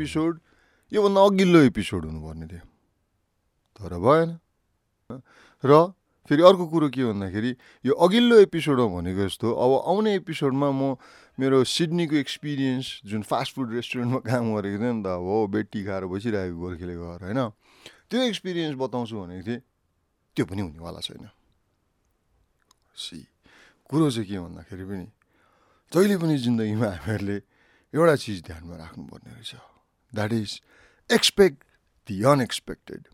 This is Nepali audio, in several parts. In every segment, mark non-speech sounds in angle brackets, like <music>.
एपिसोड योभन्दा अघिल्लो एपिसोड हुनुपर्ने थियो। तर भएन। र फेरि अर्को कुरो के भन्दाखेरि यो अघिल्लो एपिसोड हो भनेको जस्तो अब आउने एपिसोडमा म मेरो सिडनीको एक्सपिरियन्स जुन फास्ट फुड रेस्टुरेन्टमा काम गरेको थिएँ नि त अब बेटी खाएर बसिरहेको गोर्खेले गएर होइन? त्यो एक्सपिरियन्स बताउँछु भनेको थिएँ। त्यो पनि हुनेवाला छैन। सी कुरो चाहिँ के भन्दाखेरि पनि जहिले पनि जिन्दगीमा हामीहरूले एउटा चिज ध्यानमा राख्नुपर्ने रहेछ। That is expect the unexpected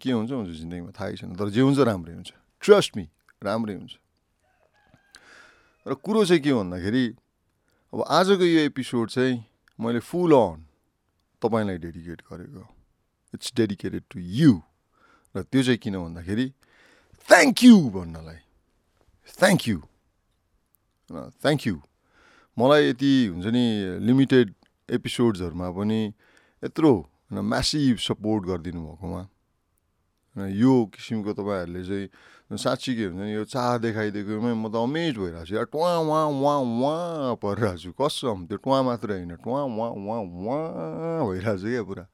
के हुन्छ हुन्छ जिन्दगीमा? थाहै छैन। तर जे हुन्छ राम्रै हुन्छ। ट्रस्ट मी राम्रै हुन्छ। र कुरो चाहिँ के भन्दाखेरि अब आजको यो एपिसोड चाहिँ मैले फुल अन तपाईँलाई डेडिकेट गरेको इट्स डेडिकेटेड टु यु र त्यो चाहिँ किन भन्दाखेरि थ्याङ्क यू भन्नलाई। थ्याङ्क यू थ्याङ्क यू मलाई यति हुन्छ नि लिमिटेड एपिसोड्सहरूमा पनि यत्रो म्यासिभ सपोर्ट गरिदिनु भएकोमा यो किसिमको तपाईँहरूले चाहिँ साँच्ची के हुन्छ नि यो चाह देखाइदिएकोमै म त अमेज भइरहेको छु। यार टुवा उहाँ उहाँ उहाँ परिरहेको छु। कसम त्यो टुवा मात्र होइन। टुवा उहाँ उहाँ उहाँ भइरहेको छु क्या पुरा।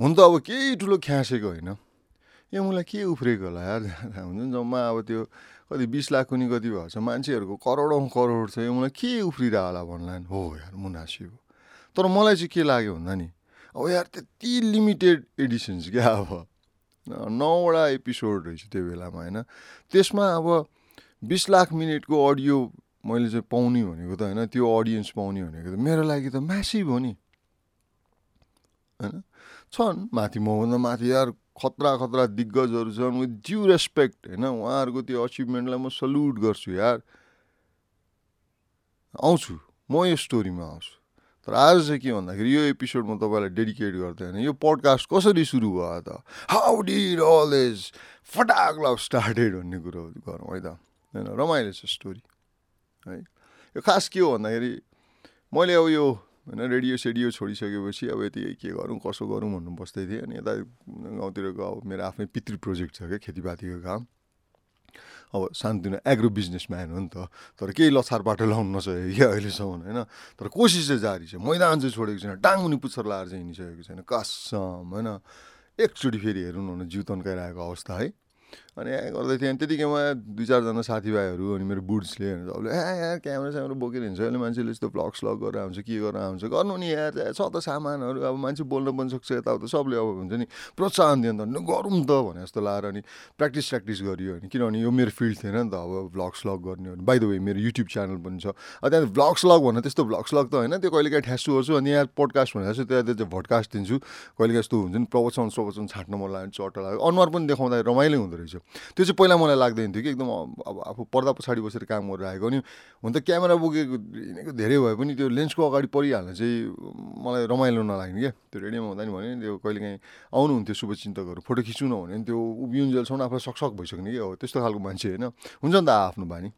हुन त अब केही ठुलो ख्यासेको होइन। ए मलाई के उफ्रेको होला यार? <laughs> हुन्छ नि जम्मा अब त्यो कति बिस लाख कुनै कति भएको छ। मान्छेहरूको करोडौँ करोड छ। यो मलाई के उफ्रिरह होला भन्ला हो यार मुनासिब तर मलाई चाहिँ के लाग्यो भन्दा नि अब यार त्यति लिमिटेड एडिसन्स क्या अब। नौवटा एपिसोड रहेछ त्यो बेलामा होइन? त्यसमा अब बिस लाख मिनटको अडियो मैले चाहिँ पाउने भनेको त होइन? त्यो अडियन्स पाउने भनेको त। मेरो लागि त म्यासिभ हो नि। होइन? छन् माथि मभन्दा माथि यार खतरा खतरा दिग्गजहरू छन्। विथ ड्यु रेस्पेक्ट होइन? उहाँहरूको त्यो अचिभमेन्टलाई म सल्युट गर्छु यार। आउँछु। म यो स्टोरीमा आउँछु। तर आज चाहिँ के भन्दाखेरि यो एपिसोड म तपाईँलाई डेडिकेट गर्दैन यो पडकास्ट कसरी सुरु भयो त? हाउ डिड अल इज फटाक लभ स्टार्टेड भन्ने कुरो गरौँ है त। होइन रमाइलो छ स्टोरी है। यो खास के हो भन्दाखेरि मैले अब यो होइन रेडियो सेडियो छोडिसकेपछि अब यति के गरौँ कसो गरौँ भन्नु बस्दै थिएँ अनि यता गाउँतिरको अब मेरो आफ्नै पितृ प्रोजेक्ट छ क्या खेतीपातीको काम। अब सानोतिनो एग्रो बिजनेसम्यान हो नि त तर केही लछारबाट लाउनु नसकेको क्या अहिलेसम्म होइन? तर कोसिस चाहिँ जारी छ। मैदान चाहिँ छोडेको छैन टाङ्मुनि पुच्छर लाएर चाहिँ हिँडिसकेको छैन। कसम होइन? एकचोटि फेरि हेरौँ न जिउ तन्काइरहेको अवस्था है। अनि गर्दै थिएँ अनि त्यतिकैमा दुई चारजना साथीभाइहरू अनि मेरो बुड्सले सबले ए यहाँ क्यामेरा स्यामेरा बोकेर हिँड्छ अहिले मान्छेले यस्तो भ्लग स्लग गरेर आउँछ के गरेर आउँछ? गर्नु नि यार छ त सामानहरू। अब मान्छे बोल्न पनि सक्छ यताउता। सबले अब हुन्छ नि प्रोत्साहन दियो नि त। गरौँ त भने जस्तो लाएर अनि प्र्याक्टिस प्र्याक्टिस गरियो अनि किनभने यो मेरो फिल्ड थिएन नि त। अब भ्लग स्लग गर्ने हो। बाई द वे मेरो युट्युब च्यानल पनि छ। त्यहाँ भ्लग स्लग भन्दा त्यस्तो भ्लग स्लग त होइन। त्यो कहिले काहीँ ठ्यासु गर्छु अनि यहाँ पोडकास्ट भनेर चाहिँ त्यहाँ चाहिँ भडकास्ट दिन्छु। कहिले यस्तो हुन्छ नि प्रवचन प्रवचन छाट्न मन लाग्यो चट्ट लाग्यो। अनुहार पनि देखाउँदा रमाइलो हुँदो रहेछ। त्यो चाहिँ पहिला मलाई लाग्दैन थियो कि एकदम अब आफू पर्दा पछाडि बसेर काम गरेर आएको अनि हुन त क्यामेरा बोकेको हिँडेको धेरै भए पनि त्यो लेन्सको अगाडि परिहाल्न चाहिँ मलाई रमाइलो नलाग्ने क्या। त्यो रेडियोमा हुँदा नि भने त्यो कहिलेकाहीँ आउनुहुन्थ्यो शुभचिन्तकहरू फोटो खिच्नु न भने त्यो उभिउन्जेलसम्म आफूलाई सकसक भइसक्ने कि हो त्यस्तो खालको मान्छे होइन। हुन्छ नि त आफ्नो बानी।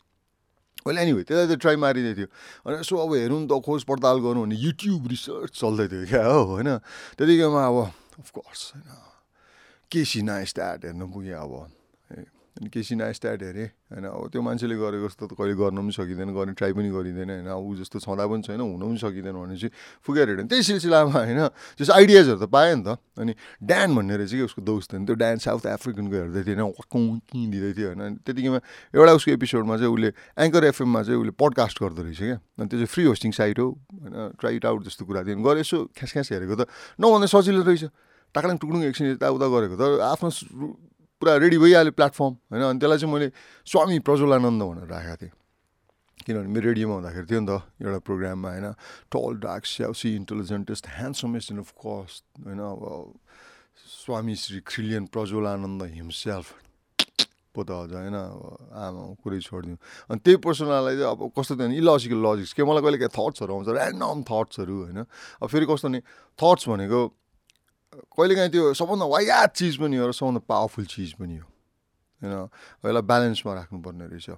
अहिले एनिवे त्यता चाहिँ ट्राई मारिँदै थियो। अनि यसो अब हेरौँ त खोज पडताल गरौँ भने युट्युब रिसर्च चल्दै थियो क्या हो होइन। त्यतिकैमा अब अफकोर्स होइन। केसी नाइस्ट्याट हेर्नु पुगेँ अब। अनि केसी नाइस्ट्याट हेरेँ। होइन अब त्यो मान्छेले गरेको जस्तो त कहिले गर्न पनि सकिँदैन गर्ने ट्राई पनि गरिँदैन। होइन ऊ जस्तो छँदा पनि छैन हुन पनि सकिँदैन भने चाहिँ फुकेर हेऱ्यो त्यही सिलसिलामा होइन त्यस्तो आइडियाजहरू त पाएँ नि त। अनि ड्यान भन्ने रहेछ कि उसको दोस्त थियो त्यो। ड्यान साउथ अफ्रिकनको हेर्दै थियो होइन दिँदै थियो होइन। त्यतिकैमा एउटा उसको एपिसोडमा चाहिँ उसले एङ्कर एफएममा चाहिँ उसले पडकास्ट गर्दो रहेछ क्या। अनि त्यो चाहिँ फ्री होस्टिङ साइट हो होइन ट्राई आउट जस्तो कुरा थियो। गरे यसो ख्यास ख्यास हेरेको त। नभन्दा सजिलो रहेछ। टाक्लाङ टुक्लुङ एकछिन यताउता गरेको त। आफ्नो पुरा रेडी भइहाल्यो प्लेटफर्म होइन? अनि त्यसलाई चाहिँ मैले स्वामी प्रज्वलानन्द भनेर राखेको थिएँ। किनभने मेरो रेडियोमा हुँदाखेरि थियो नि त एउटा प्रोग्राममा होइन? Tall dark saucy intelligentest handsomest in of cost होइन? अब स्वामी श्री क्रिलियन प्रज्वलानन्द हिमसेल्फ पो त अझ होइन? अब आमा कुरै छोडिदिउँ। अनि त्यही पर्सनलाई चाहिँ अब कस्तो थियो भने इलोजिकल लजिक्स के? मलाई कहिले काहीँ थट्सहरू आउँछ ऱ्यान्डम थट्सहरू होइन? अब फेरि कस्तो नि थट्स भनेको कहिलेकाहीँ त्यो सबभन्दा वायात चिज पनि हो र सबभन्दा पावरफुल चिज पनि हो। होइन? यसलाई ब्यालेन्समा राख्नुपर्ने रहेछ।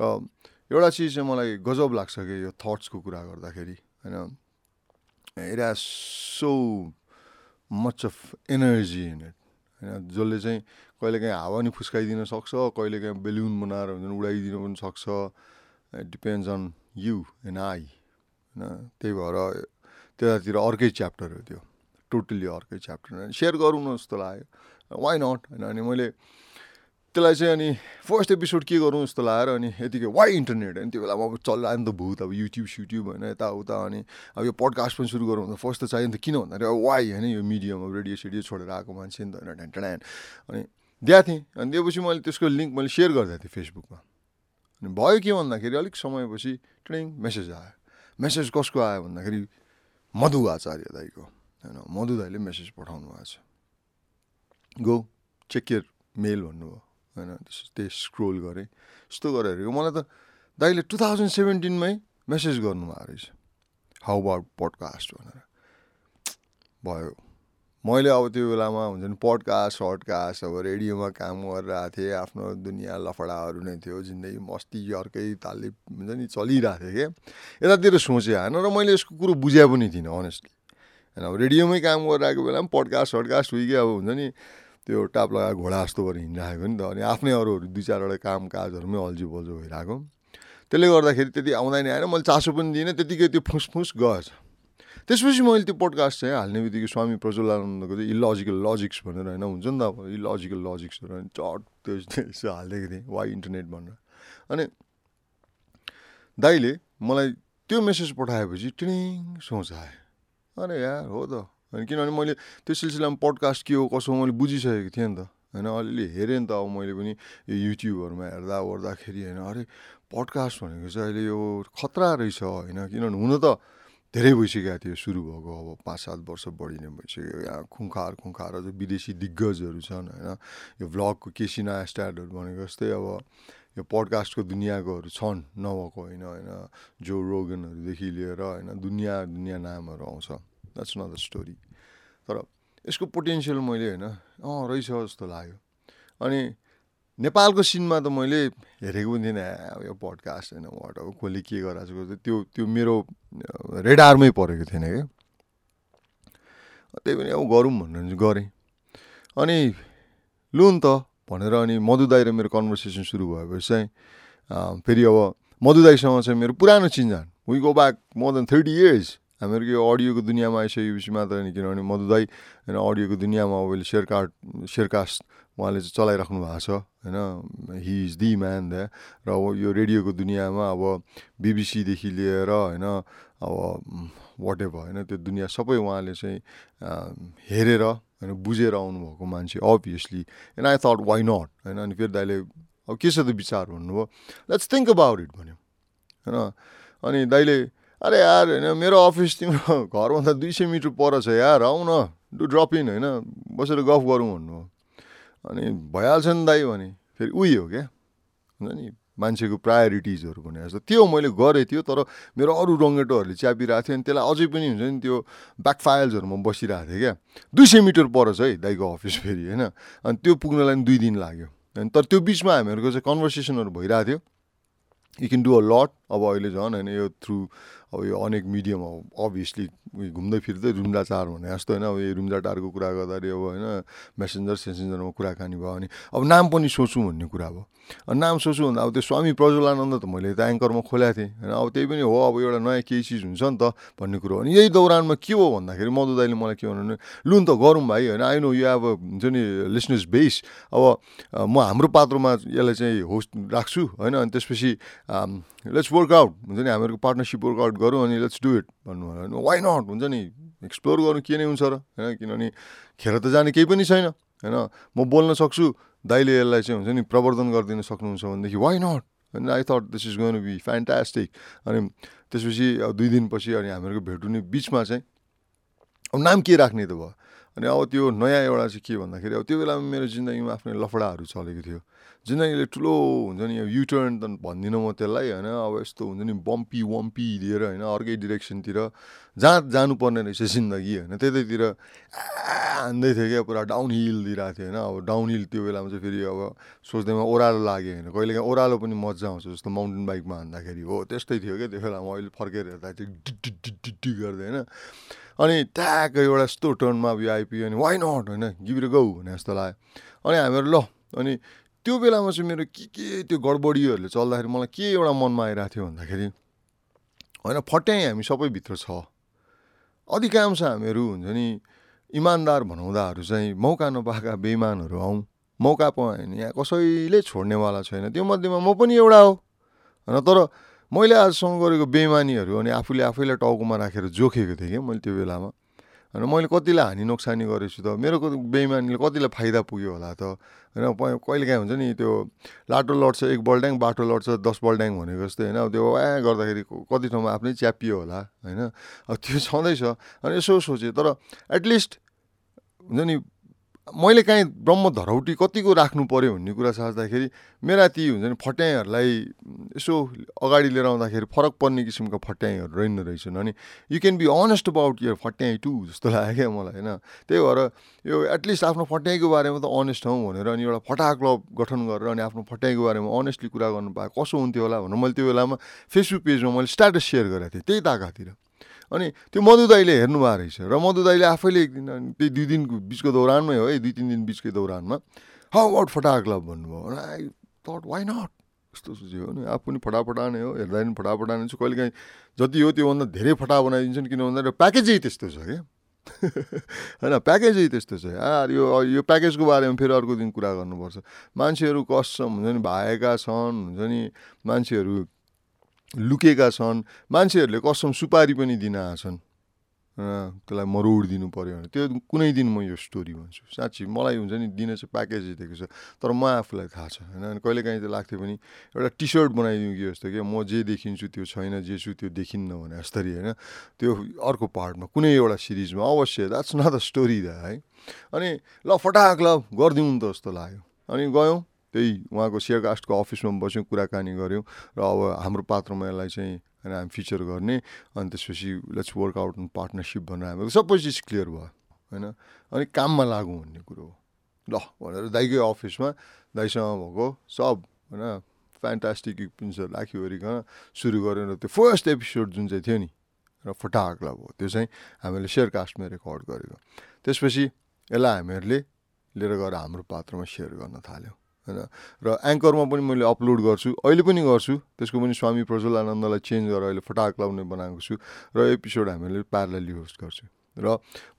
र एउटा चिज चाहिँ मलाई गजब लाग्छ कि यो थट्सको कुरा गर्दाखेरि होइन? It has so much of energy in it होइन? जसले चाहिँ कहिलेकाहीँ हावा नि फुस्काइदिन सक्छ कहिलेकाहीँ बेलुन बनाएर हुन्छ उडाइदिनु पनि सक्छ। Depends on you and I होइन? त्यही भएर त्यतातिर अर्कै च्याप्टर हो त्यो। टोटल्ली अर्कै च्याप्टर सेयर गरौँ न जस्तो लाग्यो। वाइ नट होइन अनि मैले त्यसलाई चाहिँ अनि फर्स्ट एपिसोड के गरौँ जस्तो लागेर अनि यतिकै वाइ इन्टरनेट होइन त्यो बेला अब चलिरहेको नि त भूत अब युट्युब सुट्युब होइन यताउता अनि अब यो पडकास्ट पनि सुरु गरौँ भन्दा फर्स्ट त चाहियो नि त किन भन्दाखेरि अब वाइ होइन यो मिडियम अब रेडियो सेडियो छोडेर आएको मान्छे नि त होइन ढ्यान ढ्यान। अनि दिएको थिएँ। अनि दिएपछि मैले त्यसको लिङ्क मैले सेयर गरिदिएको थिएँ फेसबुकमा अनि भयो के भन्दाखेरि अलिक समयपछि ट्रेनिङ मेसेज आयो। मेसेज कसको आयो भन्दाखेरि मधु आचार्य दाईको। होइन मधु दाईले मेसेज पठाउनु भएको छ गो चेक केयर मेल भन्नुभयो होइन त्यही स्क्रोल गरेँ यस्तो गरेर मलाई त दाइले टु थाउजन्ड सेभेन्टिनमै मेसेज गर्नुभएको रहेछ हाउ अबाउट पडकास्ट भनेर भयो मैले अब त्यो बेलामा हुन्छ नि पडकास्ट सर्टकास्ट अब रेडियोमा काम गरिरहेको थिएँ आफ्नो दुनियाँ लफडाहरू नै थियो जिन्दगी मस्ती अर्कै तालले हुन्छ नि चलिरहेको थियो क्या यतातिर सोचेँ होइन र मैले यसको कुरो बुझे पनि थिइनँ अनेस्टली होइन अब रेडियोमै काम गरिरहेको बेलामा पडकास्ट सर्टकास्ट कि अब हुन्छ नि त्यो टाप लगाएको घोडा जस्तो गरेर हिँडिरहेको नि त। अनि आफ्नै अरूहरू दुई चारवटा काम काजहरूमै अल्झो बल्झो भइरहेको। त्यसले गर्दाखेरि त्यति आउँदैन आएन मैले चासो पनि दिइनँ त्यतिकै त्यो फुसफुस गएछ। त्यसपछि मैले त्यो पोडकास्ट चाहिँ हाल्ने बित्तिकै स्वामी प्रज्वलानन्दको चाहिँ इलोजिकल लजिक्स भनेर होइन हुन्छ नि त अब इलोजिकल लजिक्सहरू चट त्यो यसो हालिदिएको थिएँ वाइ इन्टरनेट भनेर। अनि दाइले मलाई त्यो मेसेज पठाएपछि ट्रिङ सोच आयो अरे यार हो त। होइन किनभने मैले त्यो सिलसिलामा पडकास्ट के हो कसो मैले बुझिसकेको थिएँ नि त। होइन अलिअलि हेरेँ नि त अब मैले पनि यो युट्युबहरूमा हेर्दा ओर्दाखेरि होइन अरे पडकास्ट भनेको चाहिँ अहिले यो खतरा रहेछ होइन। किनभने हुन त धेरै भइसकेको थियो सुरु भएको अब पाँच सात वर्ष बढी नै भइसक्यो। यहाँ खुङ्खार खुङ्खार विदेशी दिग्गजहरू छन् होइन। यो भ्लगको केसी स्ट्याडहरू भनेको जस्तै अब यो पडकास्टको दुनियाँकोहरू छन् नभएको होइन होइन जो रोगनहरूदेखि लिएर होइन दुनियाँ दुनियाँ नामहरू आउँछ। द्याट्स नट द स्टोरी तर यसको पोटेन्सियल मैले होइन अँ रहेछ जस्तो लाग्यो। अनि नेपालको सिनमा त मैले हेरेको पनि थिइनँ यो पडकास्ट होइन वाट अब कसले के गराएको छ? त्यो त्यो मेरो रेडारमै परेको थिएन क्या त्यही पनि अब गरौँ भनेर गरेँ। अनि लु नि त भनेर अनि मधुदाई र मेरो कन्भर्सेसन सुरु भएपछि चाहिँ फेरि अब मधुदाईसँग चाहिँ मेरो पुरानो चिन्जान we go back more than thirty years हामीहरूको यो अडियोको दुनियाँमा आइसकेपछि मात्र नि किनभने मधुदाई होइन अडियोको दुनियाँमा अब सेयरकार्ड सेयरकास्ट उहाँले चाहिँ चलाइराख्नु भएको छ होइन? हि इज दि म्यान द्या र अब यो रेडियोको दुनियाँमा अब बिबिसीदेखि लिएर होइन अब वाट एभर होइन? त्यो दुनियाँ सबै उहाँले चाहिँ हेरेर होइन बुझेर आउनुभएको मान्छे obviously and I thought why not होइन? अनि फेरि दाइले अब के छ त विचार भन्नुभयो? लेट्स थिङ्क अबाउट इट भन्यो। होइन? अनि दाइले अरे यार होइन मेरो अफिस तिम्रो <laughs> घरभन्दा दुई सय मिटर पर छ यार आऊ न डु ड्रप इन होइन? बसेर गफ गरौँ भन्नु अनि भइहाल्छ नि दाइ भने। फेरि उही हो क्या? हुन्छ नि? मान्छेको प्रायोरिटिजहरू भने जस्तो। त्यो मैले गरेँ थियो तर मेरो अरू रङ्गेटोहरूले च्यापिरहेको थियो अनि त्यसलाई अझै पनि हुन्छ नि त्यो ब्याक फाइल्सहरूमा बसिरहेको थिएँ क्या। दुई सय मिटर पर छ है दाइको अफिस फेरि होइन? अनि त्यो पुग्नलाई दुई दिन लाग्यो। अनि तर त्यो बिचमा हामीहरूको चाहिँ कन्भर्सेसनहरू भइरहेको थियो। You can do a lot अब अहिले झन् होइन यो थ्रु अब यो अनेक मिडियम अब अभियसली घुम्दै फिर्दै रुम्जा चार भने जस्तो होइन अब यो रुम्जा टारको कुरा गर्दाखेरि अब होइन मेसेन्जर सेसेन्जरमा कुराकानी भयो भने अब नाम पनि सोचौँ भन्ने कुरा भयो। नाम सोच्छु भन्दा अब त्यो स्वामी प्रज्वलानन्द त मैले त एङ्करमा खोलेको थिएँ होइन अब त्यही पनि हो अब एउटा नयाँ केही चिज हुन्छ नि त भन्ने कुरो। अनि यही दौरानमा के हो भन्दाखेरि मधु दाइले मलाई के भन्नु लु नि त गरौँ भाइ होइन आइनो यो अब हुन्छ नि लिसनर्स बेस अब म हाम्रो पात्रमा यसलाई चाहिँ होस्ट राख्छु होइन अनि त्यसपछि लेट्स वर्कआउट हुन्छ नि हामीहरूको पार्टनरसिप वर्कआउट गरौँ अनि लेट्स डु इट भन्नु होइन वाइ नट हुन्छ नि एक्सप्लोर गर्नु के नै हुन्छ र होइन? किनभने खेर त जाने केही पनि छैन होइन? म बोल्न सक्छु दाइले यसलाई चाहिँ हुन्छ नि प्रवर्धन गरिदिन सक्नुहुन्छ भनेदेखि वाइ नट होइन I thought this is gonna be fantastic अनि त्यसपछि दुई दिनपछि अनि हामीहरूको भेट हुने बिचमा चाहिँ अब नाम के राख्ने त भयो? अनि अब त्यो नयाँ एउटा चाहिँ के भन्दाखेरि अब त्यो बेलामा मेरो जिन्दगीमा आफ्नै लफडाहरू चलेको थियो। जिन्दगीले ठुलो हुन्छ नि युटर्न त भन्दिनँ म त्यसलाई होइन अब यस्तो हुन्छ नि बम्पी वम्पी दिएर होइन अर्कै डिरेक्सनतिर जहाँ जानुपर्ने रहेछ जिन्दगी होइन त्यतैतिर हान्दै थियो क्या पुरा डाउन हिल दिइरहेको थियो होइन अब डाउन हिल त्यो बेलामा चाहिँ फेरि अब सोच्दैमा ओह्रालो लाग्यो होइन कहिलेकाहीँ ओह्रालो पनि मजा आउँछ जस्तो माउन्टेन बाइकमा हान्दाखेरि हो त्यस्तै थियो क्या त्यो बेलामा अहिले फर्केर हेर्दा चाहिँ डिडी गर्दै होइन अनि ट्याग एउटा यस्तो टर्नमा यो आइपुग्यो अनि वाइ नट होइन गिभिर गौ भने जस्तो लाग्यो अनि हामीहरू ल अनि त्यो बेलामा चाहिँ मेरो के के त्यो गडबडीहरूले चल्दाखेरि मलाई के एउटा मनमा आइरहेको थियो भन्दाखेरि होइन फट्याइ हामी सबैभित्र छ। अधिकांश हामीहरू हुन्छ नि इमान्दार भनाउँदाहरू चाहिँ मौका नपाएका बेइमानहरू आउँ मौका पाएँ भने यहाँ कसैले छोड्नेवाला छैन। त्यो मध्येमा म पनि एउटा हो। होइन तर मैले आजसम्म गरेको बेमानीहरू अनि आफूले आफैलाई टाउकोमा राखेर जोखेको थिएँ कि मैले त्यो बेलामा। होइन मैले कतिलाई हानि नोक्सानी गरेछु त मेरो बेइमानीले कतिलाई फाइदा पुग्यो होला त होइन कहिले काहीँ हुन्छ नि त्यो लाटो लड्छ एक बल्ड्याङ बाटो लड्छ दस बल्ड्याङ भनेको जस्तै होइन? त्यो वा गर्दाखेरि कति ठाउँमा आफ्नै च्यापियो होला होइन? अब त्यो छँदैछ अनि यसो सोचेँ तर एटलिस्ट हुन्छ नि मैले काहीँ ब्रह्म धरौटी कतिको राख्नु पऱ्यो भन्ने कुरा साच्दाखेरि मेरा ती हुन्छ नि फट्याइहरूलाई यसो अगाडि लिएर आउँदाखेरि फरक पर्ने किसिमका फट्याइहरू रहेन रहेछन्। अनि you can be honest about your फट्याइ too जस्तो लाग्यो क्या मलाई होइन। त्यही भएर यो एटलिस्ट आफ्नो फट्याइको बारेमा त अनेस्ट हौँ भनेर अनि एउटा फटा क्लब गठन गरेर अनि आफ्नो फट्याइको बारेमा अनेस्टली कुरा गर्नु पाएँ कसो हुन्थ्यो होला भनेर मैले त्यो बेलामा फेसबुक पेजमा मैले स्ट्याटस सेयर गरेको थिएँ त्यही ताकातिर। अनि त्यो मधु दाईले हेर्नुभएको रहेछ। र मधु दाईले आफैले एक दिन त्यही दुई दिनको बिचको दौरानमै हो है दुई तिन दिन बिचको दौरानमा हाउ अबाउट फटा क्लब भन्नुभयो। आई थट वाइ नट यस्तो सोच्यो नि आफू पनि फटाफटा नै हो हेर्दा पनि फटाफटा नै छु कहिले काहीँ जति हो त्योभन्दा धेरै फटा बनाइदिन्छन् किन भन्दा प्याकेजै त्यस्तो छ क्या। <laughs> होइन प्याकेजै त्यस्तो छ। यार यो यो प्याकेजको बारेमा फेरि अर्को दिन कुरा गर्नुपर्छ। मान्छेहरू कसम हुन्छ नि भाएका छन् हुन्छ नि मान्छेहरू लुकेका छन्। मान्छेहरूले कसम सुपारी पनि दिन आएछन् त्यसलाई मरोड दिनु पऱ्यो भने। त्यो कुनै दिन म यो स्टोरी भन्छु। साँच्ची मलाई हुन्छ नि दिन चाहिँ प्याकेज दिएको छ। तर म आफूलाई थाहा छ। होइन कहिले काहीँ त लाग्थ्यो भने एउटा टी सर्ट बनाइदिउँ कि जस्तो कि म जे देखिन्छु त्यो छैन जे छु त्यो देखिन्न भने जस्तरी होइन। त्यो अर्को पार्टमा कुनै एउटा सिरिजमा। अवश्य that's not the story the है। अनि ल फटाक ल गरिदिउँ त जस्तो लाग्यो। अनि गयौँ। त्यही उहाँको सेयरकास्टको अफिसमा बस्यौँ कुराकानी गऱ्यौँ र अब हाम्रो पात्रमा यसलाई चाहिँ होइन हामी फिचर गर्ने अनि त्यसपछि let's work out in partnership भनेर हाम्रो सबै चिज क्लियर भयो होइन? अनि काममा लागौँ भन्ने कुरो हो। ल भनेर दाइकै अफिसमा दाइसँग भएको सब होइन? फ्यान्टास्टिक इक्विप्मेन्ट्सहरू राखिवरिकन सुरु गऱ्यौँ र त्यो फर्स्ट एपिसोड जुन चाहिँ थियो नि र फटाक भयो त्यो चाहिँ हामीले सेयरकास्टमा रेकर्ड गरेको। त्यसपछि यसलाई हामीहरूले लिएर गएर हाम्रो पात्रमा सेयर गर्न थाल्यौँ। होइन। र एङ्करमा पनि मैले अपलोड गर्छु। अहिले पनि गर्छु। त्यसको पनि स्वामी प्रज्वल आनन्दलाई चेन्ज गरेर अहिले फटाक लाउने बनाएको छु। र एपिसोड हामीले प्यारलली होस्ट गर्छु। र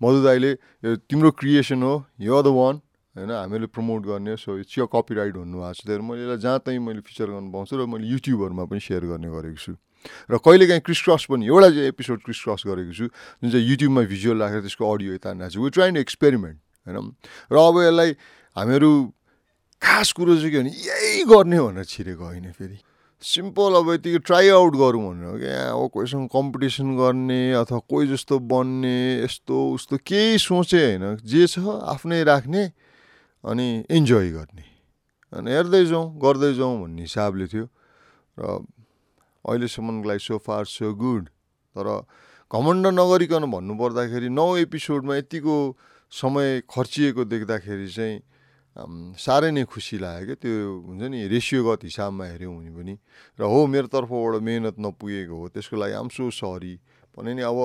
मधु दाईले यो तिम्रो क्रिएसन हो। यो द वान होइन हामीले प्रमोट गर्ने। सो इट्स यो कपिराइट भन्नुभएको छ। त्यही मैले यसलाई जहाँ तहीँ मैले फिचर गर्नु पाउँछु र मैले युट्युबहरूमा पनि सेयर गर्ने गरेको छु। र कहिलेकाहीँ क्रिस क्रस पनि एउटा चाहिँ एपिसोड क्रिस क्रस गरेको छु। जुन चाहिँ युट्युबमा भिजुअल राखेर त्यसको अडियो यता नाच्छु। वी ट्राइन एक्सपेरिमेन्ट होइन। र अब यसलाई हामीहरू खास कुरो चाहिँ के भने यही गर्ने भनेर छिरेको होइन फेरि। सिम्पल अब यतिकै ट्राई आउट गरौँ भनेर हो क्या। अब कोहीसँग कम्पिटिसन गर्ने अथवा कोही जस्तो बन्ने यस्तो उस्तो केही सोचे होइन। जे छ आफ्नै राख्ने अनि इन्जोय गर्ने। अनि हेर्दै जाउँ गर्दै जाउँ भन्ने हिसाबले थियो। र अहिलेसम्मको लागि सो फार सो गुड तर घमण्ड नगरिकन भन्नुपर्दाखेरि नौ एपिसोडमा यतिको समय खर्चिएको देख्दाखेरि चाहिँ साह्रै नै खुसी लाग्यो क्या त्यो हुन्छ नि रेसियोगत हिसाबमा हेऱ्यौँ भने पनि र हो मेरो तर्फबाट मेहनत नपुगेको हो त्यसको लागि आम सो सरी भने नि अब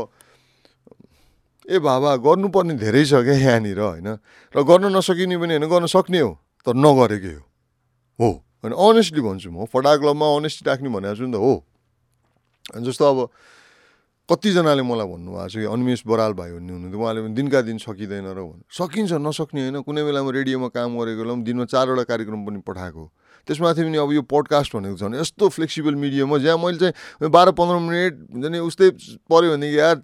ए बाबा गर्नुपर्ने धेरै छ क्या यहाँनिर होइन र गर्न नसकिने पनि होइन गर्न सक्ने हो तर नगरेकै हो हो होइन अनेस्टली भन्छु म फटा क्लबमा अनेस्टी राख्ने भनेको छु नि त हो जस्तो अब कतिजनाले मलाई भन्नुभएको छ कि अन्मेष बराल भाइ भन्ने हुनुहुन्थ्यो। उहाँले पनि दिनका दिन सकिँदैन र भन्नु। सकिन्छ नसक्ने होइन। कुनै बेलामा रेडियोमा काम गरेको बेला पनि दिनमा चारवटा कार्यक्रम पनि पठाएको त्यसमाथि पनि अब यो पडकास्ट भनेको छ भने यस्तो फ्लेक्सिबल मिडियम हो जहाँ मैले चाहिँ बाह्र पन्ध्र मिनट हुन्छ नि उस्तै पऱ्यो भनेदेखि यार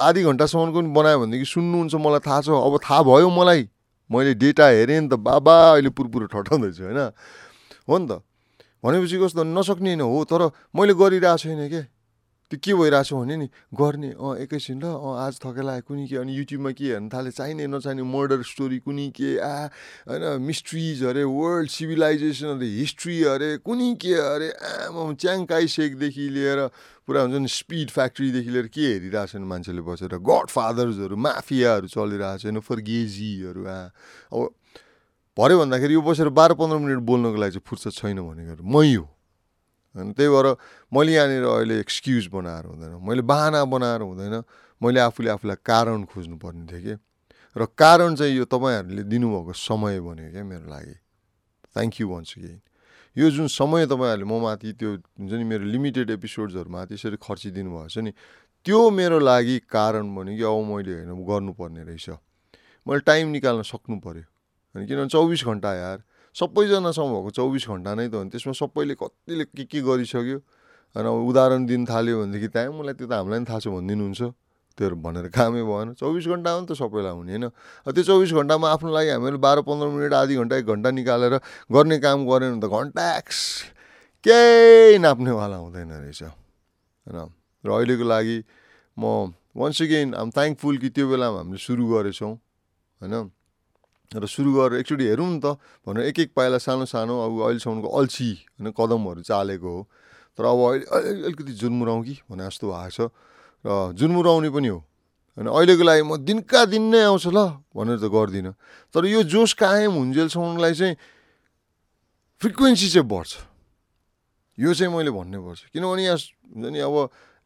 आधी घन्टासम्मको पनि बनायो भनेदेखि सुन्नुहुन्छ मलाई थाहा छ। अब थाहा भयो मलाई। मैले डेटा हेरेँ नि त बाबा अहिले पुरपुरो ठटाउँदैछु होइन? हो नि त। भनेपछि कस्तो नसक्ने होइन। हो तर मैले गरिरहेको छैन क्या त्यो के भइरहेछ भने नि गर्ने अँ एकैछिन ल अँ आज थकेला कुनै के अनि युट्युबमा के हेर्नु थाले चाहिने नचाहिने मर्डर स्टोरी कुनै के आ होइन मिस्ट्रिज अरे वर्ल्ड सिभिलाइजेसन अरे हिस्ट्री अरे कुनै के अरे आमा च्याङकाई सेकदेखि लिएर पुरा हुन्छ नि स्पिड फ्याक्ट्रीदेखि लिएर के हेरिरहेछन् मान्छेले बसेर? गड फादर्सहरू माफियाहरू चलिरहेको छैन फर्गेजीहरू आ अब भरे भन्दाखेरि यो बसेर बाह्र पन्ध्र मिनट बोल्नको लागि चाहिँ फुर्सद छैन भनेको मै हो। होइन? त्यही भएर मैले यहाँनिर अहिले एक्सक्युज बनाएर हुँदैन। मैले बाहना बनाएर हुँदैन। मैले आफूले आफूलाई कारण खोज्नुपर्ने थियो कि? र कारण चाहिँ यो तपाईँहरूले दिनुभएको समय बन्यो क्या मेरो लागि। थ्याङ्क यू भन्छु कि यो जुन समय तपाईँहरूले म माथि त्यो हुन्छ नि मेरो लिमिटेड एपिसोड्सहरूमाथि यसरी खर्चिदिनु भएको छ नि त्यो मेरो लागि कारण भन्यो कि अब मैले होइन गर्नुपर्ने रहेछ। मैले टाइम निकाल्न सक्नु पऱ्यो होइन किनभने चौबिस घन्टा यार। सबैजनासँग भएको चौबिस घन्टा नै त हो त्यसमा सबैले कतिले के के गरिसक्यो? होइन उदाहरण दिन थाल्यो भनेदेखि त्यहाँ मलाई त्यो त हामीलाई पनि थाहा छ भनिदिनुहुन्छ त्योहरू भनेर कामै भएन। चौबिस घन्टा हो नि त सबैलाई हुने होइन? त्यो चौबिस घन्टामा आफ्नो लागि हामीले बाह्र पन्ध्र मिनट आधी घन्टा एक घन्टा निकालेर गर्ने काम गऱ्यो भने त घन्ट्याक्स केही नाप्नेवाला हुँदैन रहेछ। होइन र अहिलेको लागि म वन्स अगेन आम थ्याङ्कफुल कि त्यो बेलामा हामीले सुरु गरेछौँ। होइन? र सुरु गरेर एकचोटि हेरौँ नि त भनेर एक एक पाइला सानो सानो अब अहिलेसम्मको अल्छी होइन कदमहरू चालेको हो। तर अब अहिले अलिकति जुनमुराउँ कि भने जस्तो भएको छ। र जुनमुराउने पनि हो। होइन अहिलेको लागि म दिनका दिन नै आउँछ ल भनेर त गर्दिनँ। तर यो जोस कायम हुन्जेलसम्मलाई चाहिँ फ्रिक्वेन्सी चाहिँ बढ्छ। यो चाहिँ मैले भन्नै पर्छ किनभने यहाँ हुन्छ नि अब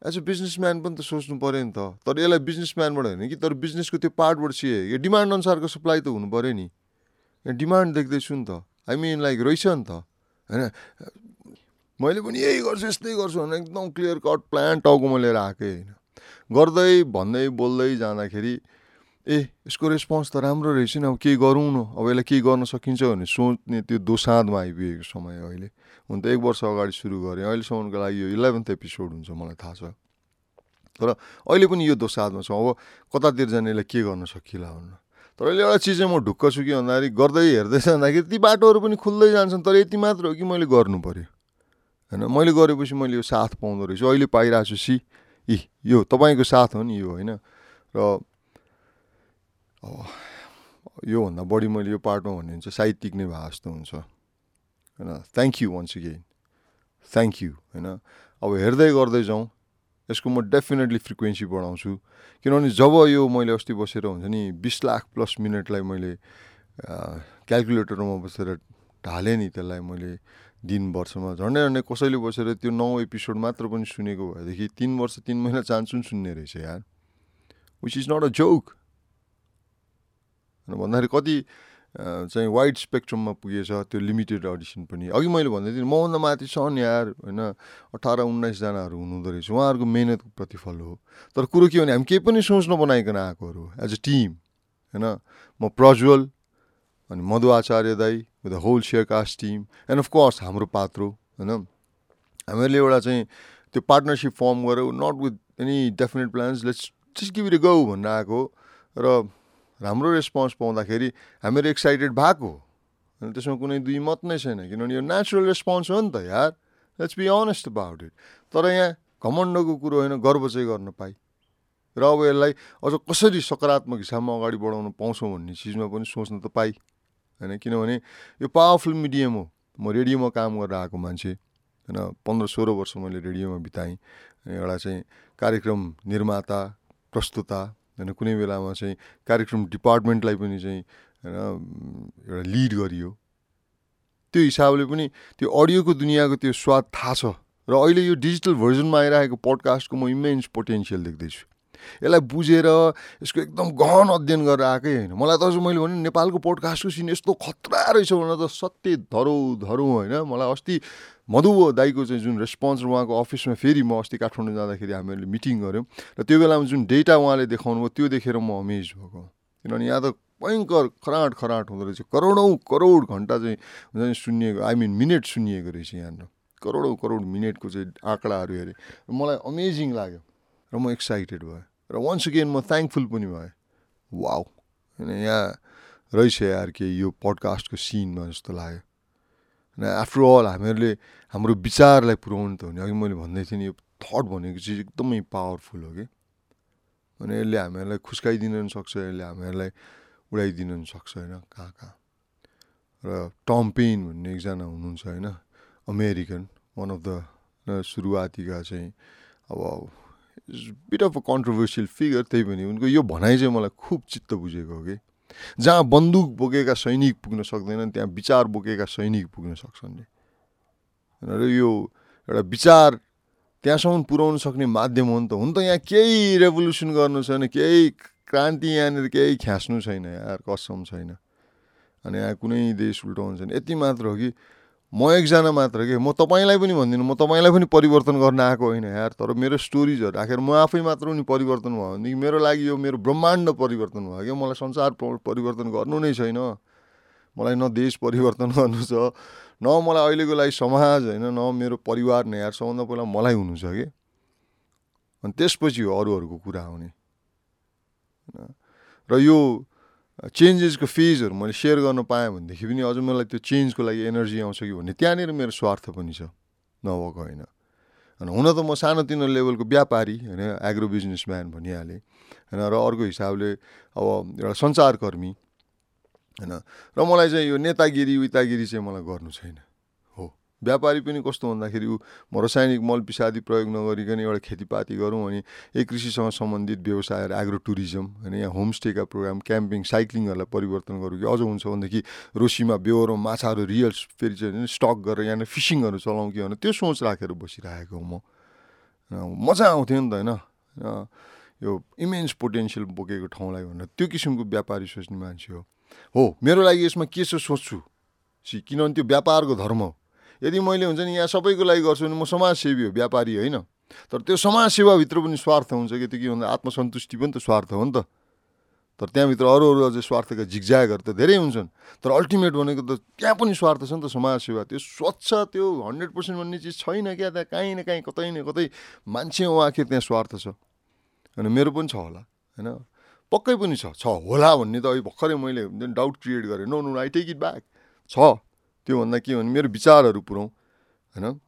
एज अ बिजनेसम्यान पनि त सोच्नु पऱ्यो नि त। तर यसलाई बिजनेसम्यानबाट होइन कि? तर बिजनेसको त्यो पार्टबाट सिए यो डिमान्ड अनुसारको सप्लाई त हुनु पऱ्यो नि। यहाँ डिमान्ड देख्दैछु नि त। आई मिन लाइक रहेछ नि त। होइन? मैले पनि यही गर्छु यस्तै गर्छु भने एकदम क्लियर कट प्लान टाउकोमा लिएर आएकै होइन। गर्दै भन्दै बोल्दै जाँदाखेरि ए यसको रेस्पोन्स त राम्रो रहेछ नि अब केही गरौँ न। अब यसलाई केही गर्न सकिन्छ भने सोच्ने त्यो दोसाँधमा आइपुगेको समय अहिले। हुन त एक वर्ष अगाडि सुरु गरेँ। अहिलेसम्मको लागि यो इलेभेन्थ एपिसोड हुन्छ मलाई थाहा छ। तर अहिले पनि यो दोसाँधमा छ। अब कतातिर जाने यसलाई के गर्न सकिला भन्नु। तर अहिले एउटा चिज चाहिँ म ढुक्क छु कि भन्दाखेरि गर्दै हेर्दै जाँदाखेरि ती बाटोहरू पनि खुल्दै जान्छन्। तर यति मात्र हो कि मैले गर्नु पऱ्यो होइन मैले गरेपछि मैले यो साथ पाउँदो रहेछु। अहिले पाइरहेको छु सी। इ यो तपाईँको साथ हो नि यो होइन? र योभन्दा बढी मैले यो पार्टमा भन्ने हुन्छ साहित्यिक नै भए जस्तो हुन्छ। होइन? Thank you once again thank you होइन? अब हेर्दै गर्दै जाउँ। यसको म डेफिनेटली फ्रिक्वेन्सी बढाउँछु। किनभने जब यो मैले अस्ति बसेर हुन्छ नि बिस लाख प्लस मिनटलाई मैले क्यालकुलेटरमा बसेर ढालेँ नि त्यसलाई मैले दिन वर्षमा झन्डै झन्डै कसैले बसेर त्यो नौ एपिसोड मात्र पनि सुनेको भएदेखि तिन वर्ष तिन महिना चान्सु पनि सुन्ने रहेछ यार। Which is not a joke भन्दाखेरि कति चाहिँ वाइड स्पेक्ट्रममा पुगेछ त्यो लिमिटेड अडिसन पनि। अघि मैले भन्दै थिएँ मभन्दा माथि छन् यार होइन अठार उन्नाइसजनाहरू हुनुहुँदो रहेछ उहाँहरूको मेहनतको प्रतिफल हो। तर कुरो के भने हामी केही पनि सोच नबनाइकन आएकोहरू एज अ टिम होइन। म प्रज्वल अनि मधु आचार्य दाई with the whole share cast team and of course हाम्रो पात्रो होइन। हामीहरूले एउटा चाहिँ त्यो पार्टनरसिप फर्म गऱ्यौँ not with any definite plans let's just give it go आएको र राम्रो रेस्पोन्स पाउँदाखेरि हामीहरू एक्साइटेड भएको अनि त्यसमा कुनै दुई मत नै छैन किनभने यो नेचुरल रेस्पोन्स हो नि त यार। Let's be honest about it तर यहाँ घमण्डको कुरो होइन गर्व चाहिँ गर्न पाइ र अब यसलाई अझ कसरी सकारात्मक हिसाबमा अगाडि बढाउन पाउँछौँ भन्ने चिजमा पनि सोच्न त पाइ होइन किनभने यो पावरफुल मिडियम हो। म रेडियोमा काम गरेर आएको मान्छे। होइन पन्ध्र सोह्र वर्ष मैले रेडियोमा बिताएँ। एउटा चाहिँ कार्यक्रम निर्माता प्रस्तुता होइन कुनै बेलामा चाहिँ कार्यक्रम डिपार्टमेन्टलाई पनि चाहिँ होइन एउटा लिड गरियो। त्यो हिसाबले पनि त्यो अडियोको दुनियाँको त्यो स्वाद थाहा छ। र अहिले यो डिजिटल भर्जनमा आइरहेको पडकास्टको म इमेन्स पोटेन्सियल देख्दैछु। यसलाई बुझेर यसको एकदम गहन अध्ययन गरेर आएकै होइन। मलाई त अझ मैले भने नेपालको पोडकास्टको सिन यस्तो खतरा रहेछ भनेर त सत्य धरौँ धरौँ होइन। मलाई अस्ति मधु दाईको चाहिँ जुन रेस्पोन्स उहाँको अफिसमा फेरि म अस्ति काठमाडौँ जाँदाखेरि हामीहरूले मिटिङ गऱ्यौँ र त्यो बेलामा जुन डेटा उहाँले देखाउनु भयो त्यो देखेर म अमेज भएको किनभने यहाँ त भयङ्कर खराट खराट हुँदो रहेछ। करोडौँ करोड घन्टा चाहिँ हुन्छ नि सुनिएको आई मिन मिनट सुनिएको रहेछ यहाँनिर। करोडौँ करोड मिनटको चाहिँ आँकडाहरू हेरेँ। मलाई अमेजिङ लाग्यो। र म एक्साइटेड भएँ। र वान्स अगेन म थ्याङ्कफुल पनि भएँ। वाउ होइन यहाँ रहेछ यार के यो पडकास्टको सिनमा जस्तो लाग्यो। होइन आफ्टर अल हामीहरूले हाम्रो विचारलाई पुऱ्याउनु त हो नि। अघि मैले भन्दै थिएँ नि यो थट भनेको चिज एकदमै पावरफुल हो कि। अनि यसले हामीहरूलाई खुस्काइदिन पनि सक्छ यसले हामीहरूलाई उडाइदिन पनि सक्छ होइन कहाँ कहाँ। र टम पेन भन्ने एकजना हुनुहुन्छ होइन अमेरिकन वान अफ द सुरुवातीका चाहिँ अब bit of a controversial figure त्यही पनि। उनको यो भनाइ चाहिँ मलाई खुब चित्त बुझेको हो कि। जहाँ बन्दुक बोकेका सैनिक पुग्न सक्दैनन् त्यहाँ विचार बोकेका सैनिक पुग्न सक्छन् र यो एउटा विचार त्यहाँसम्म पुर्याउन सक्ने माध्यम हो नि त। हुन त यहाँ केही रेभोल्युसन गर्नु छैन केही क्रान्ति यहाँनिर केही ख्यास्नु छैन यार कसम छैन। अनि यहाँ कुनै देश उल्टाउनु छैन यति मात्र हो कि म एकजना मात्र के? म तपाईँलाई पनि भन्दिनँ म तपाईँलाई पनि परिवर्तन गर्न आएको होइन यार तर मेरो स्टोरिजहरू राखेर म आफै मात्र पनि परिवर्तन भयो भनेदेखि मेरो लागि यो मेरो ब्रह्माण्ड परिवर्तन भयो क्या? मलाई संसार परिवर्तन गर्नु नै छैन। मलाई न देश परिवर्तन <laughs> गर्नु छ न मलाई अहिलेको लागि समाज होइन न मेरो परिवार नै यार सबभन्दा पहिला मलाई हुनु छ कि? अनि त्यसपछि हो अरूहरूको कुरा आउने। र यो चेन्जेसको फेजहरू मैले सेयर गर्न पाएँ भनेदेखि पनि अझ मलाई त्यो चेन्जको लागि एनर्जी आउँछ कि भन्ने त्यहाँनिर मेरो स्वार्थ पनि छ नभएको होइन। होइन हुन त म सानोतिनो लेभलको व्यापारी होइन एग्रो बिजनेसम्यान भनिहालेँ होइन र अर्को हिसाबले अब एउटा सञ्चारकर्मी होइन र मलाई चाहिँ यो नेतागिरी उतागिरी चाहिँ मलाई गर्नु छैन। व्यापारी पनि कस्तो भन्दाखेरि ऊ म रासायनिक मल पिसादी प्रयोग नगरिकन एउटा खेतीपाती गरौँ अनि एक कृषिसँग सम्बन्धित व्यवसायहरू एग्रो टुरिज्म होइन यहाँ होमस्टेका प्रोग्राम क्याम्पिङ साइक्लिङहरूलाई परिवर्तन गरौँ कि अझ हुन्छ भनेदेखि रोसीमा बेहोरो माछाहरू रियल फेरि चाहिँ स्टक गरेर यहाँनिर फिसिङहरू चलाउँ कि भने त्यो सोच राखेर बसिरहेको म। मजा आउँथ्यो नि त होइन। यो इमेन्स पोटेन्सियल बोकेको ठाउँलाई भनेर त्यो किसिमको व्यापारी सोच्ने मान्छे हो। हो मेरो लागि यसमा के छ सोच्छु? सि किनभने त्यो व्यापारको धर्म हो। यदि मैले हुन्छ नि यहाँ सबैको लागि गर्छु भने म समाजसेवी हो व्यापारी होइन? तर त्यो समाजसेवाभित्र पनि स्वार्थ हुन्छ कि त्यो के भन्दा आत्मसन्तुष्टि पनि त स्वार्थ हो नि त। तर त्यहाँभित्र अरू अरू अझै स्वार्थका झिकझ्यागहरू त धेरै हुन्छन्। तर अल्टिमेट भनेको त त्यहाँ पनि स्वार्थ छ नि त समाजसेवा। त्यो स्वच्छ त्यो हन्ड्रेड पर्सेन्ट भन्ने चिज छैन क्या त्यहाँ काहीँ न काहीँ कतै न कतै मान्छे आखिर त्यहाँ स्वार्थ छ। अनि मेरो पनि छ होला होइन? पक्कै पनि छ छ होला भन्ने त अहिले भर्खरै मैले डाउट क्रिएट गरेँ। No no I take it back छ। त्योभन्दा के भने मेरो विचारहरू पुऱ्याउँ होइन?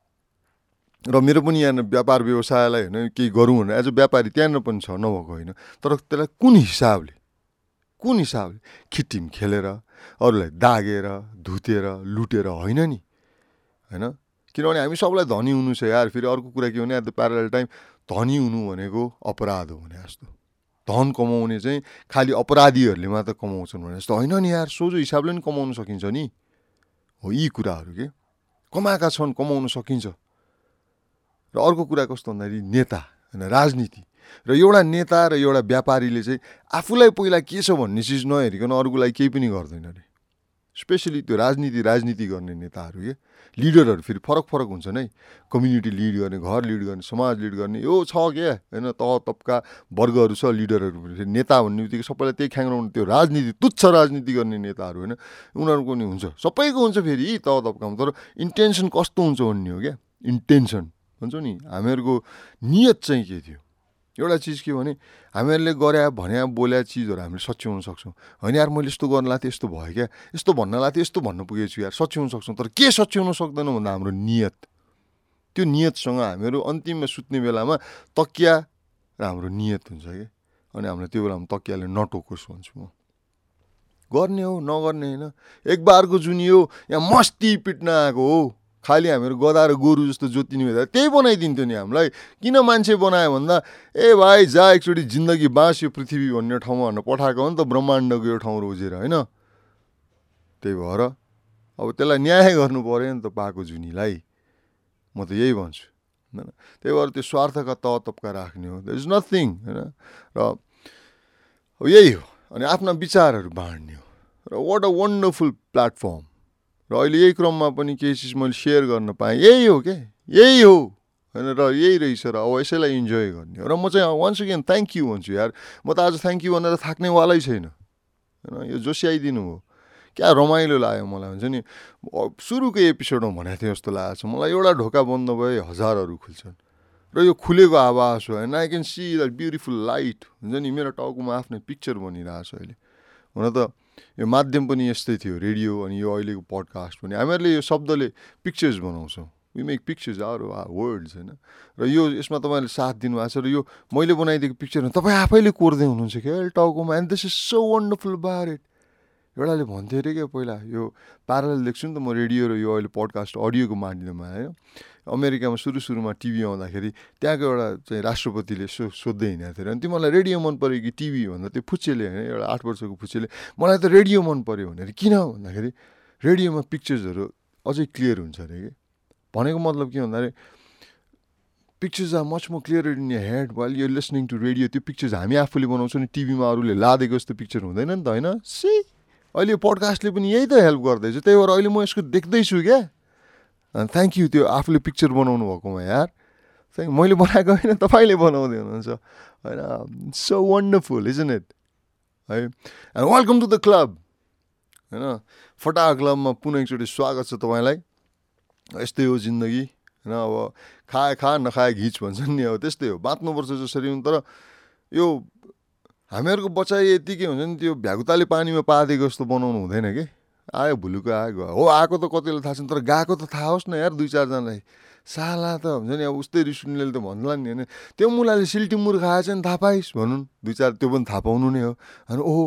र मेरो पनि यहाँनिर व्यापार व्यवसायलाई होइन केही गरौँ भनेर एज अ व्यापारी त्यहाँनिर पनि छ नभएको होइन। तर त्यसलाई कुन हिसाबले कुन हिसाबले खिटिम खेलेर अरूलाई दागेर धुतेर लुटेर होइन नि? होइन? किनभने हामी सबलाई धनी हुनु छ यार। फेरि अर्को कुरा के भने एट द प्यारल टाइम धनी हुनु भनेको अपराध हो भने जस्तो। धन कमाउने चाहिँ खालि अपराधीहरूले मात्र कमाउँछन् भने जस्तो। होइन नि यार? सोझो हिसाबले पनि कमाउनु सकिन्छ नि। हो यी कुराहरू के कमाएका छन् कमाउन सकिन्छ र अर्को कुरा कस्तो भन्दाखेरि नेता होइन राजनीति र एउटा नेता र एउटा व्यापारीले चाहिँ आफूलाई पहिला के छ भन्ने चिज नहेरिकन अरूको लागि केही पनि गर्दैन अरे स्पेसली त्यो राजनीति राजनीति गर्ने नेताहरू के? लिडरहरू फेरि फरक फरक हुन्छन् है कम्युनिटी लिड गर्ने घर लिड गर्ने समाज लिड गर्ने यो छ क्या होइन तह तपका वर्गहरू छ लिडरहरू नेता भन्ने बित्तिकै सबैलाई त्यही ख्याङ्ग्राउन्ड त्यो राजनीति तुच्छ राजनीति गर्ने नेताहरू होइन? उनीहरूको पनि हुन्छ। सबैको हुन्छ फेरि तह तपकामा तर इन्टेन्सन कस्तो हुन्छ भन्ने हो क्या इन्टेन्सन भन्छौँ नि? हामीहरूको नियत चाहिँ के थियो? एउटा चिज के भने हामीहरूले गरे भने बोल्या चिजहरू हामीले सच्याउन सक्छौँ। होइन यार मैले यस्तो गर्न थिएँ यस्तो भयो क्या? यस्तो भन्न थिएँ यस्तो भन्न पुगेको छु यार सच्याउन सक्छौँ। तर के सच्याउन सक्दैनौँ भन्दा हाम्रो नियत। त्यो नियतसँग हामीहरू अन्तिममा सुत्ने बेलामा तकिया र हाम्रो नियत हुन्छ कि? अनि हाम्रो त्यो बेलामा तकियाले नटोकोस् भन्छु म। गर्ने हो नगर्ने होइन। एक बारको जुनी हो यहाँ मस्ती पिट्न आएको हो। खालि हामीहरू गदा र गोरु जस्तो जोतिने हुँदा त्यही बनाइदिन्थ्यो नि हामीलाई। किन मान्छे बनायो भन्दा ए भाइ जा एकचोटि जिन्दगी बाँस यो पृथ्वी भन्ने ठाउँमा भनेर पठाएको हो नि त ब्रह्माण्डको यो ठाउँ रोजेर होइन? त्यही भएर अब त्यसलाई न्याय गर्नु पऱ्यो नि त पाएको जुनीलाई म त यही भन्छु। होइन? त्यही भएर त्यो स्वार्थका तह तप्का राख्ने हो। द इज नथिङ होइन? र यही हो। अनि आफ्ना विचारहरू बाँड्ने हो। र वाट अ वन्डरफुल प्लेटफर्म र अहिले यही क्रममा पनि केही चिज मैले सेयर गर्न पाएँ। यही हो क्या यही हो! होइन र यही रहेछ र अब यसैलाई इन्जोय गर्ने हो। र म चाहिँ वान्स अगेन थ्याङ्क यू भन्छु यार। म त आज थ्याङ्क यू भनेर थाक्नेवालै छैन। होइन यो जोस्याइदिनु हो क्या रमाइलो लाग्यो मलाई हुन्छ नि? सुरुको एपिसोडमा भनेको थिएँ जस्तो लागेको छ मलाई एउटा ढोका बन्द भए हजारहरू खुल्छन्। र यो खुलेको आवाज हो होइन? I can see the beautiful light हुन्छ नि? मेरो टाउकोमा आफ्नै पिक्चर बनिरहेको छ अहिले। हुन त यो माध्यम पनि यस्तै थियो रेडियो अनि यो अहिलेको पडकास्ट पनि। हामीहरूले यो शब्दले पिक्चर्स बनाउँछौँ। We make pictures are words होइन? र यो यसमा तपाईँले साथ दिनुभएको छ र यो मैले बनाइदिएको पिक्चरमा तपाईँ आफैले कोर्दै हुनुहुन्छ क्या? टाउकोमा and this is so wonderful bar it एउटाले भन्थ्यो अरे क्या पहिला यो प्यारल देख्छु नि त म रेडियो र यो अहिले पडकास्ट अडियोको माध्यममा होइन? अमेरिकामा सुरु सुरुमा टिभी आउँदाखेरि त्यहाँको एउटा चाहिँ राष्ट्रपतिले सो सोध्दै हिँडेको थियो अनि तिमीलाई रेडियो मन पऱ्यो कि टिभी भन्दा त्यो फुच्चेले होइन एउटा आठ वर्षको फुच्चेले मलाई त रेडियो मन पऱ्यो भनेर किन? भन्दाखेरि रेडियोमा पिक्चर्सहरू अझै क्लियर हुन्छ अरे कि? भनेको मतलब के भन्दाखेरि pictures are much more clear in your head while you listening to radio त्यो पिक्चर्स हामी आफूले बनाउँछौँ नि टिभीमा अरूले लादेको जस्तो पिक्चर हुँदैन नि त होइन? सी अहिले पडकास्टले पनि यही त हेल्प गर्दैछ त्यही भएर अहिले म यसको देख्दैछु क्या? थ्याङ्क यू त्यो आफूले पिक्चर बनाउनु भएकोमा यार। मैले बनाएको होइन तपाईँले बनाउँदै हुनुहुन्छ। होइन सो वन्डरफुल इज इट है। And welcome to the club होइन फटा क्लबमा पुनः एकचोटि स्वागत छ तपाईँलाई। यस्तै हो जिन्दगी। होइन अब खाए खा नखाए घिच भन्छन् नि अब त्यस्तै हो। बाँच्नुपर्छ जसरी तर यो हामीहरूको बचाइ यतिकै हुन्छ नि त्यो भ्यागुताले पानीमा पादिएको जस्तो बनाउनु हुँदैन कि? आयो भुलुको आयो हो आएको त कतिले थाहा छैन तर गएको त थाहा होस् न यार दुई चारजनालाई। साला त हुन्छ नि अब उस्तै रिस उनीहरूले त भन्ला नि होइन। त्यो मुलाले सिल्टिमुर खाएछ नि थाहा पाइस् भनौँ। दुई चार त्यो पनि थाहा पाउनु नै हो। अनि ओहो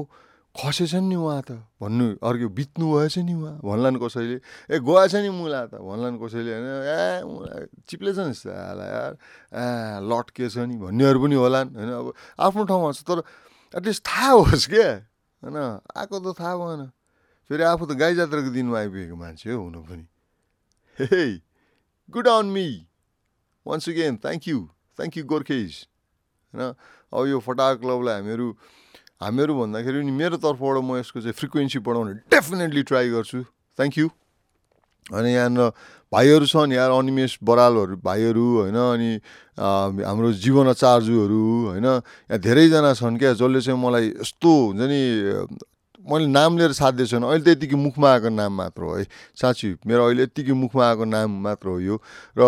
खसेछ नि उहाँ त भन्नु अर्को बित्नु भएछ नि उहाँ भन्ला नि कसैले। ए गएछ नि मुला त भन्ला नि कसैले होइन। ए मुला चिप्लेछ नि साला यार। ए लट्केछ नि भन्नेहरू पनि होला नि होइन। अब आफ्नो ठाउँमा छ तर एटलिस्ट थाहा होस् क्या होइन आएको त थाहा भएन। फेरि आफू त गाई जात्राको दिनमा आइपुगेको मान्छे हो हुनु पनि। Hey good on me once again thank you thank you गोर्खेज होइन? अब यो फटा क्लबलाई हामीहरू हामीहरू भन्दाखेरि नि मेरो तर्फबाट म यसको चाहिँ फ्रिक्वेन्सी बढाउने डेफिनेटली ट्राई गर्छु। थ्याङ्क यू अनि यहाँनिर भाइहरू छन् यहाँ अनिमेष बरालहरू भाइहरू होइन? अनि हाम्रो जीवन आचार्जुहरू होइन? यहाँ धेरैजना छन् क्या जसले चाहिँ मलाई यस्तो हुन्छ नि मैले नाम लिएर साध्य छैन। अहिले त यतिकै मुखमा आएको नाम मात्र हो है। साँच्ची मेरो अहिले यत्तिकै मुखमा आएको नाम मात्र हो यो। र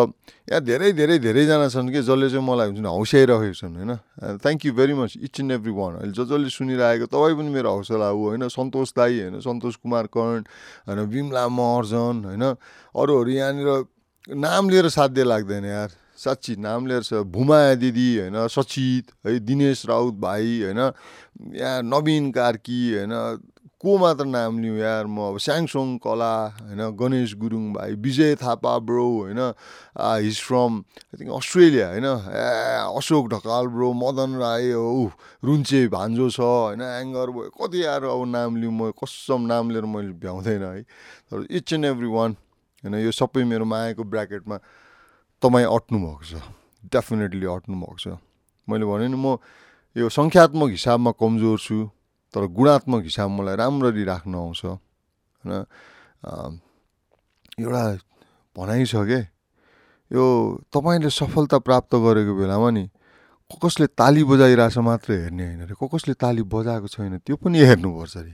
यहाँ धेरै धेरै धेरैजना छन् कि जसले चाहिँ मलाई हुन्छ नि हौस्याइरहेको छन् होइन? Thank you very much each and every one अहिले ज जसले सुनिरहेको तपाईँ पनि मेरो हौसला हो होइन? सन्तोष दाई होइन? सन्तोष कुमार कर्ण होइन? बिमला महर्जन होइन? अरूहरू यहाँनिर नाम लिएर साध्य लाग्दैन यार। साँच्ची नाम लिएर छ भुमाया दिदी होइन सचित है दिनेश राउत भाइ होइन यहाँ नवीन कार्की होइन को मात्र नाम लिउँ यार म अब स्याङसोङ कला होइन गणेश गुरुङ भाइ विजय थापा ब्रो होइन his from I think Australia होइन ए अशोक ढकाल ब्रो मदन राई हो रुन्चे भान्जो छ होइन एङ्गर भयो कति आएर अब नाम लिउँ म कसम नाम लिएर मैले भ्याउँदैन है। तर इच एन्ड एभ्री वान होइन यो सबै मेरो मायाको ब्राकेटमा तपाईँ अट्नु भएको छ। डेफिनेटली अट्नु भएको छ। मैले भने नि म यो सङ्ख्यात्मक हिसाबमा कमजोर छु तर गुणात्मक हिसाब मलाई राम्ररी राख्न आउँछ। होइन एउटा भनाइ छ के? यो तपाईँले सफलता प्राप्त गरेको बेलामा नि कसले ताली बजाइरहेछ मात्रै हेर्ने होइन अरे कसले ताली बजाएको छैन त्यो पनि हेर्नुपर्छ अरे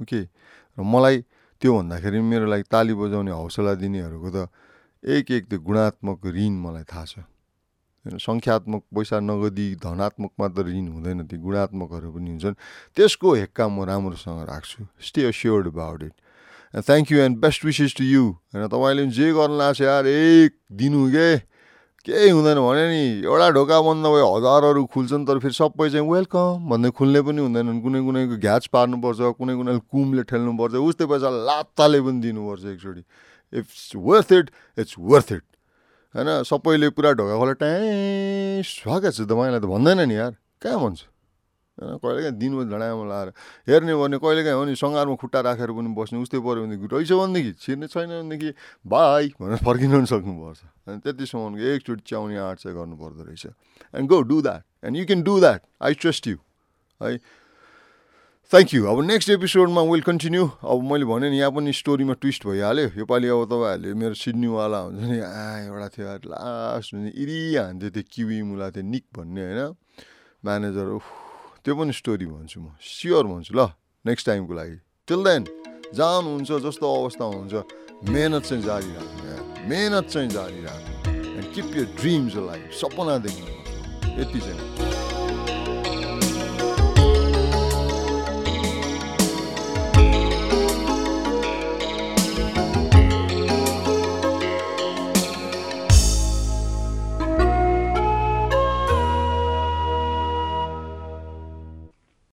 ओके? र मलाई त्यो भन्दाखेरि मेरो लागि ताली बजाउने हौसला दिनेहरूको त एक एक त्यो गुणात्मक ऋण मलाई थाहा छ। होइन सङ्ख्यात्मक पैसा नगदी धनात्मक मात्र ऋण हुँदैन त्यो गुणात्मकहरू पनि हुन्छन्। त्यसको हेक्का म राम्रोसँग राख्छु। Stay assured about it thank you and best wishes to you होइन तपाईँले जे गर्नु लाग्छ यार एक दिनु के? केही हुँदैन भने नि एउटा ढोका बन्द भयो हजारहरू खुल्छन् तर फेरि सबै चाहिँ वेलकम भन्दै खुल्ने पनि हुँदैनन्। कुनै कुनैको घ्याच पार्नुपर्छ कुनै कुनैले कुमले ठेल्नुपर्छ उस्तै पैसा लात्ताले पनि दिनुपर्छ एकचोटि। It's worth it it's worth it होइन सबैले पुरा ढोका खोला ट्याँ स्वागत छ तपाईँलाई त भन्दैन नि यार। कहाँ भन्छ? होइन कहिले काहीँ दिनमा झडामा लाएर हेर्ने भने कहिले काहीँ हो नि सङ्घारमा खुट्टा राखेर पनि बस्ने उस्तै पऱ्यो भनेदेखि रहेछ भनेदेखि छिर्ने छैन भनेदेखि बाई भनेर फर्किनु पनि सक्नुपर्छ। अनि त्यतिसम्मको एकचोटि च्याउने आँट चाहिँ गर्नुपर्दो रहेछ। And go do that and you can do that I trust you है थ्याङ्क यू अब नेक्स्ट एपिसोडमा विल कन्टिन्यू अब मैले भने नि यहाँ पनि स्टोरीमा ट्विस्ट भइहाल्यो। योपालि अब तपाईँहरूले मेरो सिडनीवाला हुन्छ नि आ एउटा थियो लास्ट हुन्छ इरि हान्थ्यो त्यो किवी मुला थियो निक भन्ने होइन? म्यानेजर त्यो पनि स्टोरी भन्छु म। स्योर भन्छु ल नेक्स्ट टाइमको लागि। टिल देन जानुहुन्छ जस्तो अवस्था हुन्छ। मेहनत चाहिँ जारी राख्नु मेहनत चाहिँ जारी राख्नु। एन्ड किप यर ड्रिम्स सपना देख्नु। यति चाहिँ।